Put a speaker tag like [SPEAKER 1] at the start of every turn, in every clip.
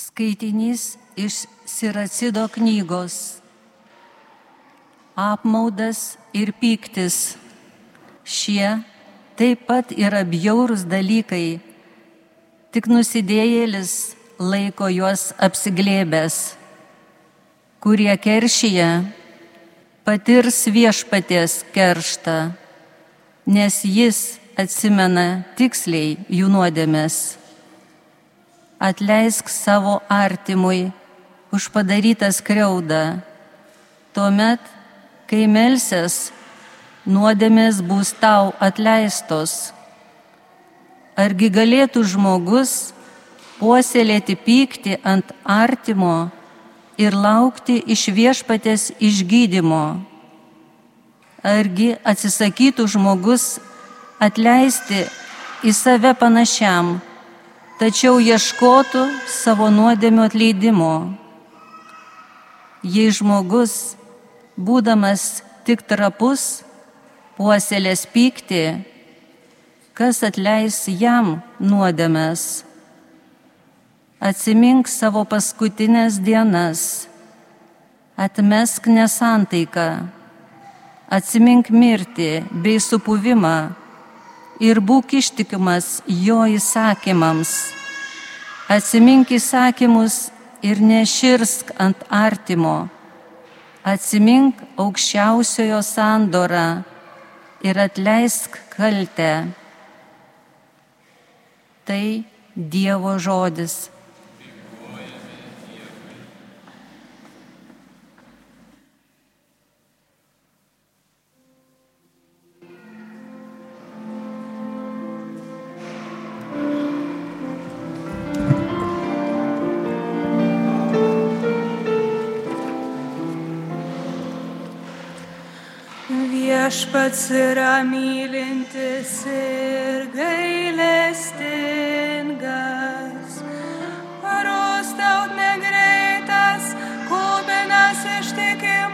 [SPEAKER 1] Skaitinys iš Siracido knygos. Apmaudas ir pyktis. Šie taip pat yra bjaurūs dalykai, tik nusidėjėlis laiko juos apsiglėbęs. Kurie keršyje patirs viešpaties kerštą, nes jis atsimena tiksliai jų nuodėmės atleisk savo artimui už padarytą skriaudą. Tuomet, kai melsies, nuodėmės bus tau atleistos. Argi galėtų žmogus puoselėti pyktį ant artimo ir laukti iš viešpatės išgydymo? Argi atsisakytų žmogus atleisti į save panašiam? Tačiau ieškotų savo nuodėmio atleidimo. Jei žmogus, būdamas tik trapus, puoselės pykti, kas atleis jam nuodėmės. Atsimink savo paskutinės dienas, atmesk nesantaiką, atsimink mirtį bei supuvimą ir būk ištikimas jo įsakymams. Atsimink įsakymus ir neširsk ant artimo. Atsimink aukščiausiojo sandorą ir atleisk kaltę. Tai Dievo žodis.
[SPEAKER 2] Viešpats yra mylintis ir gailestingas. Paros tau negreitas, kubinas ištikimosios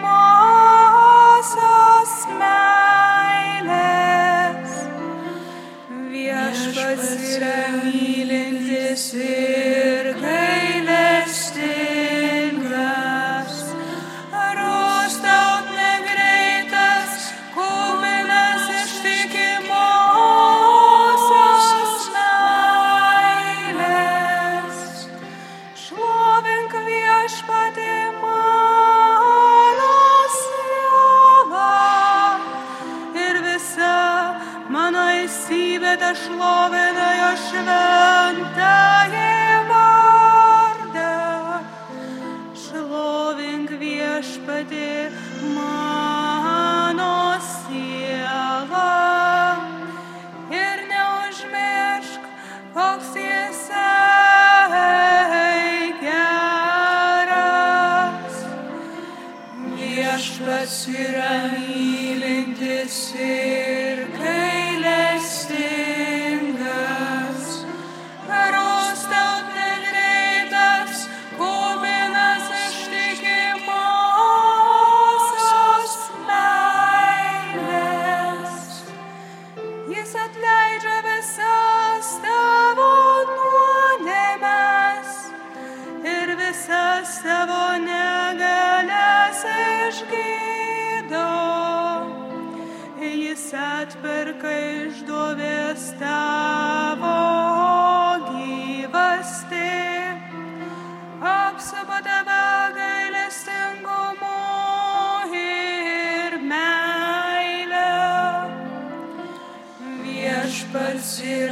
[SPEAKER 2] meilės. Viešpats yra mylintis ir Viešpats yra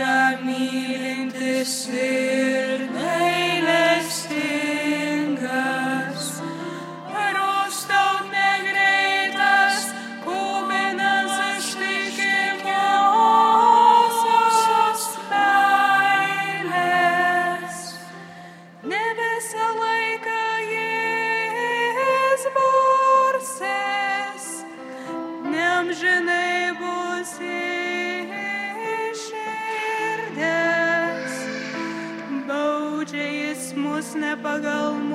[SPEAKER 2] Viešpats yra mylintis ir mus ne pagal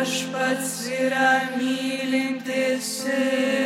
[SPEAKER 2] Viešpats yra mylintis ir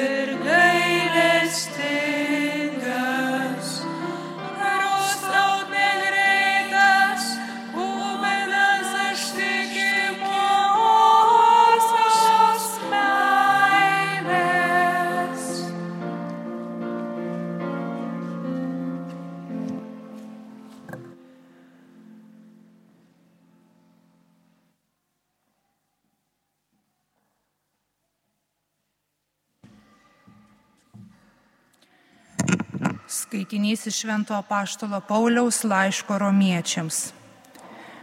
[SPEAKER 3] Skaitinys iš Švento Paštalo Pauliaus laiško romiečiams.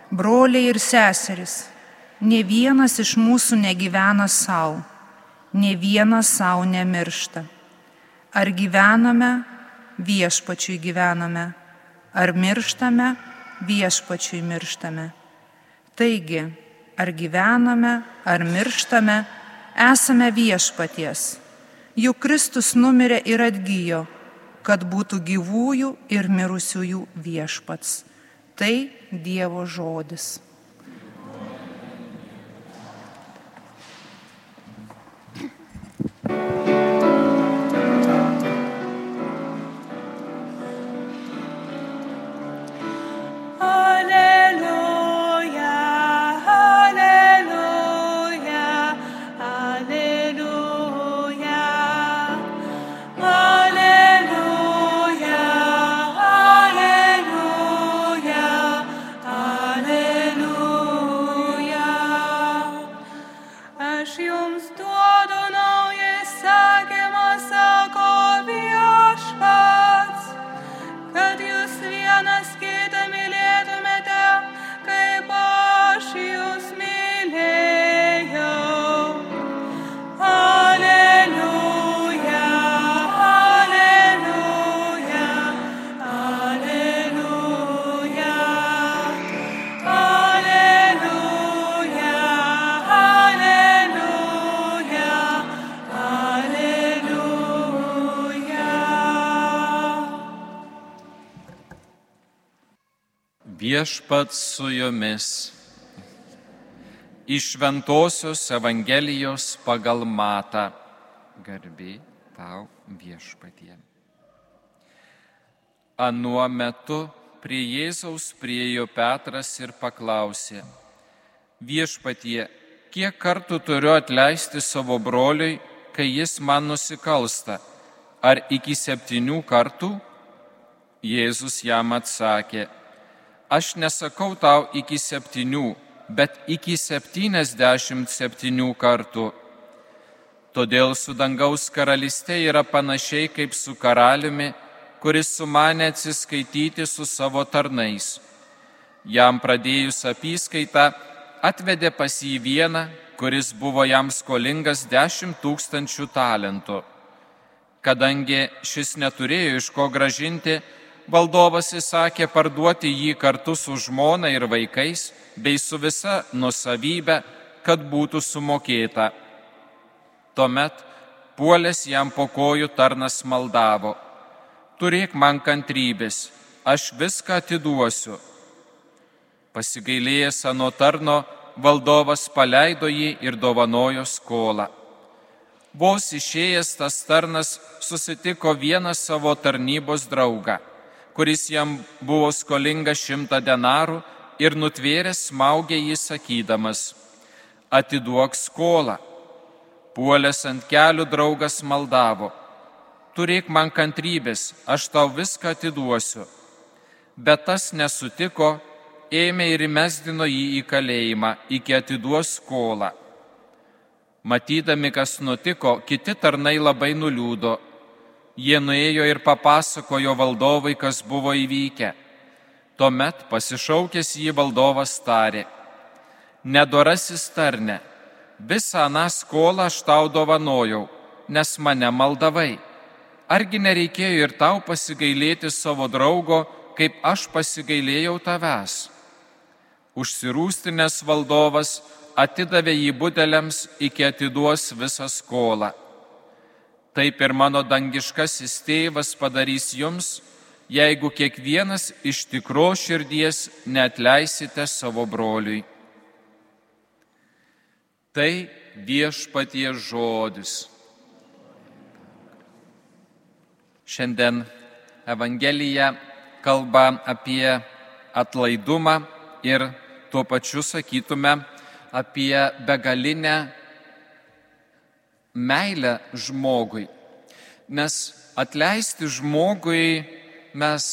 [SPEAKER 3] Broliai ir seserys, ne vienas iš mūsų negyvena savo, ne vienas savo nemiršta. Ar gyvename, viešpačiui gyvename, ar mirštame, viešpačiui mirštame. Taigi, ar gyvename, ar mirštame, esame viešpaties. Juk Kristus numirė ir atgyjo kad būtų gyvųjų ir mirusiųjų viešpats. Tai Dievo žodis.
[SPEAKER 2] Viešpats
[SPEAKER 4] su jumis. Iš Ventosios Evangelijos pagal Matą. Garbė tau viešpatie. Anuo metu prie Jėzaus priejo Petras ir paklausė, viešpatie, kiek kartų turiu atleisti savo broliui, kai jis man nusikalsta, ar iki septynių kartų? Jėzus jam atsakė, aš nesakau tau iki septynių, bet iki septyniasdešimt septynių kartų. Todėl su dangaus karalystė yra panašiai kaip su karaliumi, kuris sumanė atsiskaityti su savo tarnais. Jam pradėjus apyskaitą, atvedė pas jį vieną, kuris buvo jam skolingas dešimt tūkstančių talentų. Kadangi šis neturėjo iš ko gražinti, valdovas įsakė parduoti jį kartu su žmona ir vaikais bei su visa nusavybė, kad būtų sumokėta. Tuomet puolės jam po kojų tarnas maldavo. Turėk man kantrybės, aš viską atiduosiu. Pasigailėjęs ano tarno, valdovas paleido jį ir dovanojo skolą. Vos išėjęs tas tarnas susitiko vieną savo tarnybos draugą, kuris jam buvo skolinga šimtą denarų ir nutvėręs smaugė jį sakydamas, atiduok skolą. Puolęs ant kelių draugas maldavo, turėk man kantrybės, aš tau viską atiduosiu. Bet tas nesutiko, ėmė ir įmesdino jį į kalėjimą, iki atiduos skolą. Matydami, kas nutiko, kiti tarnai labai nuliūdo. Jie nuėjo ir papasakojo valdovai, kas buvo įvykę. Tuomet pasišaukęs jį valdovas tarė, nedorasis tarne, visą aną skolą aš tau dovanojau, nes mane maldavai. Argi nereikėjo ir tau pasigailėti savo draugo, kaip aš pasigailėjau tavęs? Užsirūstinės valdovas atidavė jį budeliams, iki atiduos visą skolą. Taip ir mano dangiškasis tėvas padarys jums, jeigu kiekvienas iš tikro širdies neatleisite savo broliui. Tai viešpatie žodis. Šiandien Evangelija kalba apie atlaidumą ir tuo pačiu sakytume apie begalinę meilę žmogui. Nes atleisti žmogui mes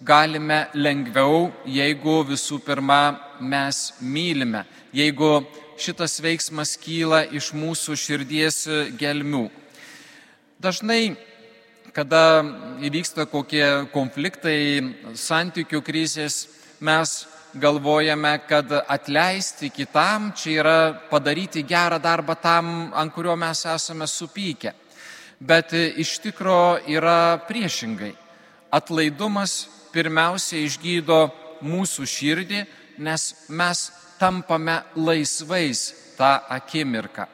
[SPEAKER 4] galime lengviau, jeigu visų pirma mes mylime, jeigu šitas veiksmas kyla iš mūsų širdies gelmių. Dažnai, kada įvyksta kokie konfliktai, santykių krizės, mes galvojame, kad atleisti kitam čia yra padaryti gerą darbą tam, ant kurio mes esame supykę. Bet iš tikro yra priešingai. Atlaidumas pirmiausia išgydo mūsų širdį, nes mes tampame laisvais tą akimirką.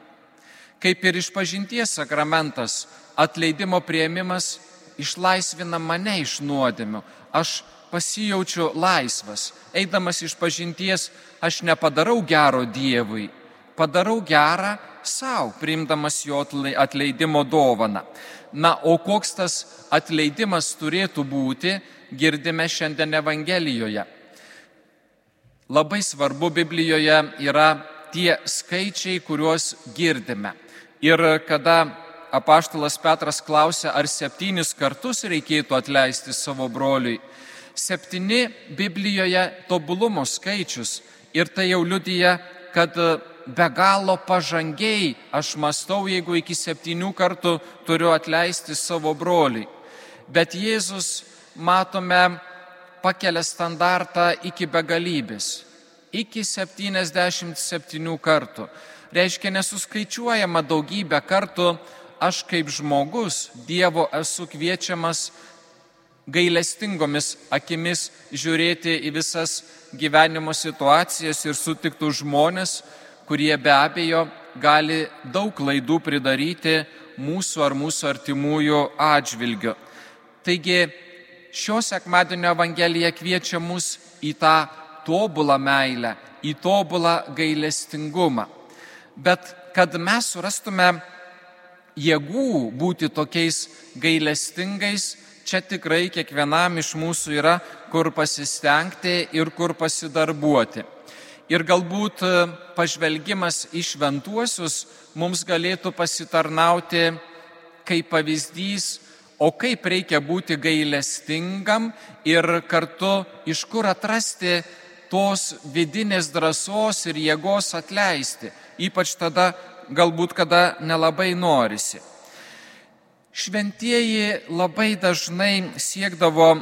[SPEAKER 4] Kaip ir išpažinties sakramentas, atleidimo prieimimas išlaisvina mane iš nuodėmių. Aš pasijaučiu laisvas. Eidamas iš pažinties, aš nepadarau gero Dievui, padarau gerą savo, priimdamas jo atleidimo dovaną. Na, o koks tas atleidimas turėtų būti, girdime šiandien Evangelijoje. Labai svarbu Biblijoje yra tie skaičiai, kuriuos girdime. Ir kada apaštalas Petras klausė, ar septynis kartus reikėtų atleisti savo broliui, septyni Biblijoje tobulumo skaičius ir tai jau liudyja, kad be galo pažangiai aš mastau, jeigu iki septynių kartų turiu atleisti savo broliui. Bet Jėzus, matome, pakelia standartą iki begalybės, iki 77 kartų. Reiškia, nesuskaičiuojama daugybę kartų aš kaip žmogus Dievo esu kviečiamas gailestingomis akimis žiūrėti į visas gyvenimo situacijas ir sutiktų žmonės, kurie be abejo gali daug klaidų pridaryti mūsų ar mūsų artimųjų atžvilgiu. Taigi šio sekmadienio Evangelija kviečia mus į tą tobulą meilę, į tobulą gailestingumą. Bet kad mes surastume jėgų būti tokiais gailestingais, čia tikrai kiekvienam iš mūsų yra kur pasistengti ir kur pasidarbuoti. Ir galbūt e, pažvelgimas į šventuosius mums galėtų pasitarnauti kaip pavyzdys, o kaip reikia būti gailestingam ir kartu iš kur atrasti tos vidinės drąsos ir jėgos atleisti, ypač tada galbūt kada nelabai norisi. Šventieji labai dažnai siekdavo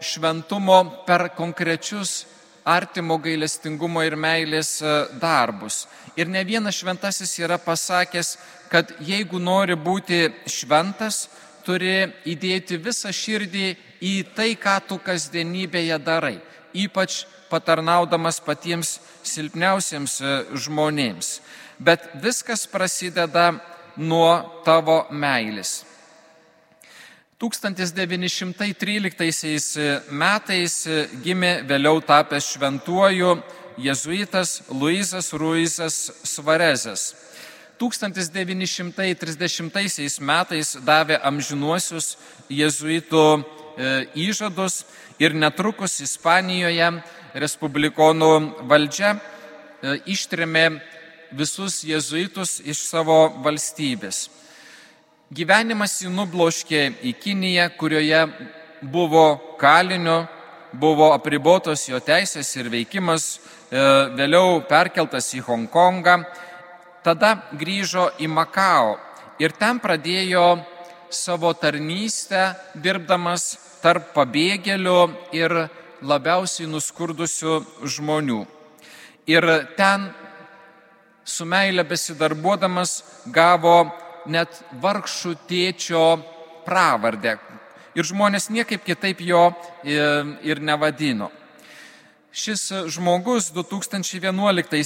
[SPEAKER 4] šventumo per konkrečius artimo gailestingumo ir meilės e, darbus. Ir ne vienas šventasis yra pasakęs, kad jeigu nori būti šventas, turi įdėti visą širdį į tai, ką tu kasdienybėje darai, ypač patarnaudamas patiems silpniausiems e, žmonėms. Bet viskas prasideda nuo tavo meilės. 1913 metais gimė vėliau tapęs šventuoju jėzuitas Luisas Ruizas Svarezas. 1930 metais davė amžinuosius jėzuitų e, įžadus ir netrukus Ispanijoje respublikonų valdžia e, ištrėmė visus jėzuitus iš savo valstybės. Gyvenimas jį nubloškė į Kiniją, kurioje buvo kaliniu, buvo apribotos jo teisės ir veikimas, e, vėliau perkeltas į Hongkongą, tada grįžo į Makao ir ten pradėjo savo tarnystę, dirbdamas tarp pabėgėlių ir labiausiai nuskurdusių žmonių. Ir ten su meilė besidarbuodamas gavo net vargšų tėčio pravardę. Ir žmonės niekaip kitaip jo e, ir nevadino. Šis žmogus 2011 e,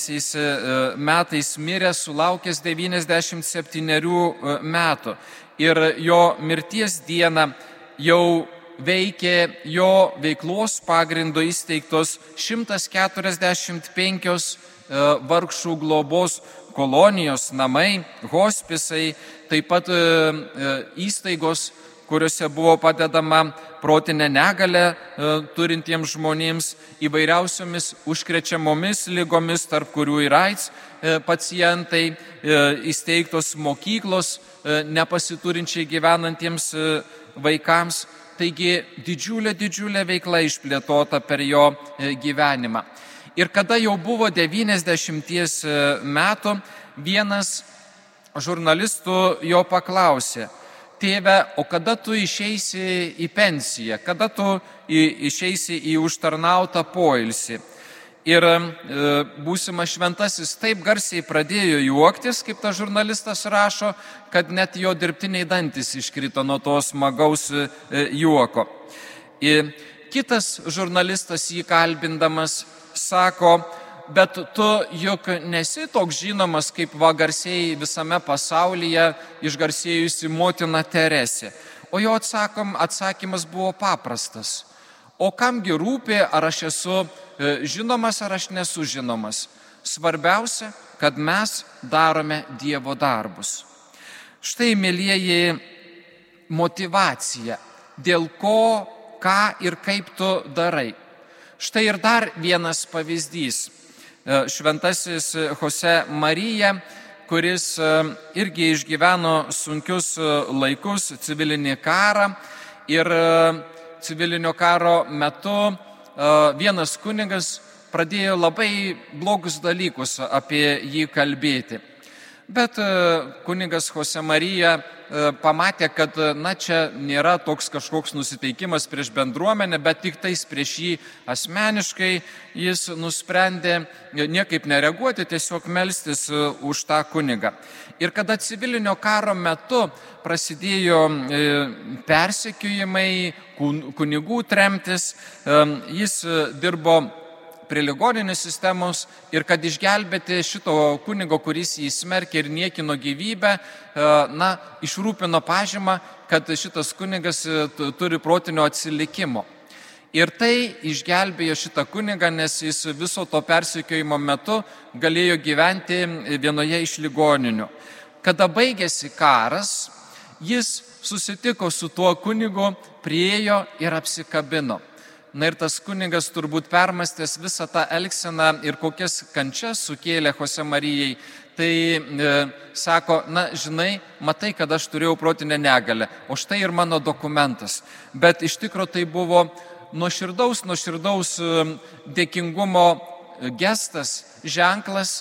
[SPEAKER 4] metais mirė sulaukęs 97 e, metų ir jo mirties dieną jau veikė jo veiklos pagrindo įsteigtos 145 vargšų globos kolonijos, namai, hospisai, taip pat įstaigos kuriuose buvo padedama protinę negalę e, turintiems žmonėms įvairiausiomis užkrečiamomis lygomis, tarp kurių ir AIDS e, pacientai, e, įsteigtos mokyklos nepasiturinčiai gyvenantiems vaikams. Taigi didžiulė, didžiulė veikla išplėtota per jo gyvenimą. Ir kada jau buvo 90 metų, vienas žurnalistų jo paklausė, tėve, o kada tu išeisi į pensiją, kada tu išeisi į užtarnautą poilsį. Ir e, būsimas šventasis taip garsiai pradėjo juoktis, kaip tas žurnalistas rašo, kad net jo dirbtiniai dantis iškrito nuo tos smagaus e, juoko. Ir kitas žurnalistas jį kalbindamas sako, bet tu juk nesi toks žinomas, kaip va garsiai visame pasaulyje išgarsėjusi motina Teresė. O jo atsakom, atsakymas buvo paprastas. O kamgi rūpi, ar aš esu e, žinomas, ar aš nesu žinomas. Svarbiausia, kad mes darome Dievo darbus. Štai, mėlyjeji, motivacija, dėl ko, ką ir kaip tu darai. Štai ir dar vienas pavyzdys. E, šventasis Jose Marija, kuris e, irgi išgyveno sunkius e, laikus, civilinį karą ir civilinio karo metu vienas kunigas pradėjo labai blogus dalykus apie jį kalbėti. Bet kunigas Jose Marija E, pamatė, kad na, čia nėra toks kažkoks nusiteikimas prieš bendruomenę, bet tik tais prieš jį asmeniškai jis nusprendė niekaip nereaguoti, tiesiog melstis e, už tą kunigą. Ir kada civilinio karo metu prasidėjo e, persekiojimai, kunigų tremtis, jis dirbo prie ligoninės sistemos ir kad išgelbėti šito kunigo, kuris jį smerkė ir niekino gyvybę, e, na, išrūpino pažymą, kad šitas kunigas e, turi protinio atsilikimo. Ir tai išgelbėjo šitą kunigą, nes jis viso to persikiojimo metu galėjo gyventi vienoje iš ligoninių. Kada baigėsi karas, jis susitiko su tuo kunigu, priejo ir apsikabino. Na ir tas kunigas turbūt permastęs visą tą elgseną ir kokias kančias sukėlė Jose Marijai, tai e, sako, na žinai, matai, kad aš turėjau protinę negalę, o štai ir mano dokumentas. Bet iš tikrųjų tai buvo nuoširdaus, nuoširdaus e, dėkingumo gestas, ženklas,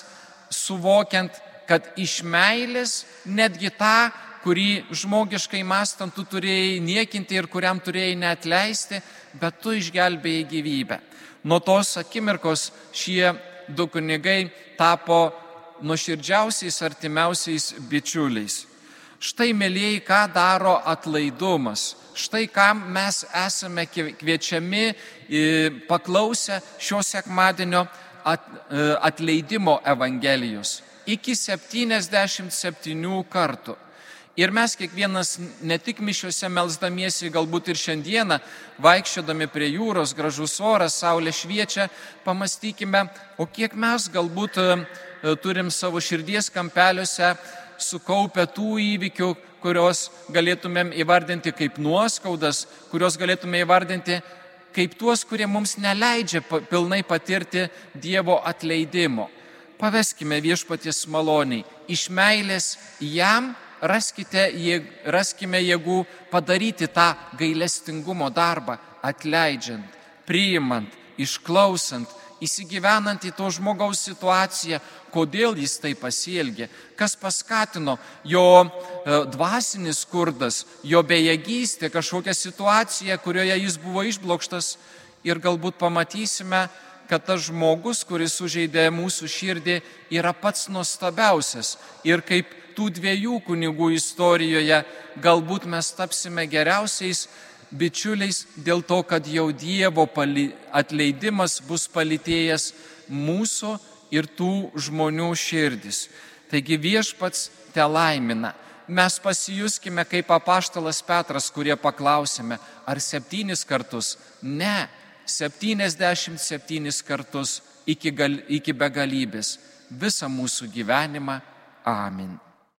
[SPEAKER 4] suvokiant, kad iš meilės netgi tą, kurį žmogiškai mastant tu turėjai niekinti ir kuriam turėjai neatleisti, bet tu išgelbėjai gyvybę. Nuo tos akimirkos šie du kunigai tapo nuoširdžiausiais artimiausiais bičiuliais. Štai, mėlyjei, ką daro atlaidumas. Štai kam mes esame kviečiami paklausę šio sekmadienio e, atleidimo Evangelijos. Iki 77 kartų. Ir mes kiekvienas ne tik mišiuose melzdamiesi, galbūt ir šiandieną, vaikščiodami prie jūros, gražus oras, saulė šviečia, pamastykime, o kiek mes galbūt e, turim savo širdies kampeliuose sukaupę tų įvykių, kurios galėtumėm įvardinti kaip nuoskaudas, kurios galėtume įvardinti kaip tuos, kurie mums neleidžia pilnai patirti Dievo atleidimo. Paveskime viešpaties maloniai iš meilės jam raskite, raskime jėgų padaryti tą gailestingumo darbą, atleidžiant, priimant, išklausant, įsigyvenant į to žmogaus situaciją, kodėl jis tai pasielgė, kas paskatino jo e, dvasinis skurdas, jo bejėgystė, kažkokia situacija, kurioje jis buvo išblokštas? Ir galbūt pamatysime, kad tas žmogus, kuris sužeidė mūsų širdį, yra pats nuostabiausias. Ir kaip tų dviejų kunigų istorijoje, galbūt mes tapsime geriausiais bičiuliais dėl to, kad jau Dievo atleidimas bus palitėjęs mūsų ir tų žmonių širdis. Taigi viešpats te laimina. Mes pasijuskime kaip apaštalas Petras, kurie paklausėme, ar septynis kartus? Ne, 77 kartus iki, gal, iki begalybės visą mūsų gyvenimą. Amen.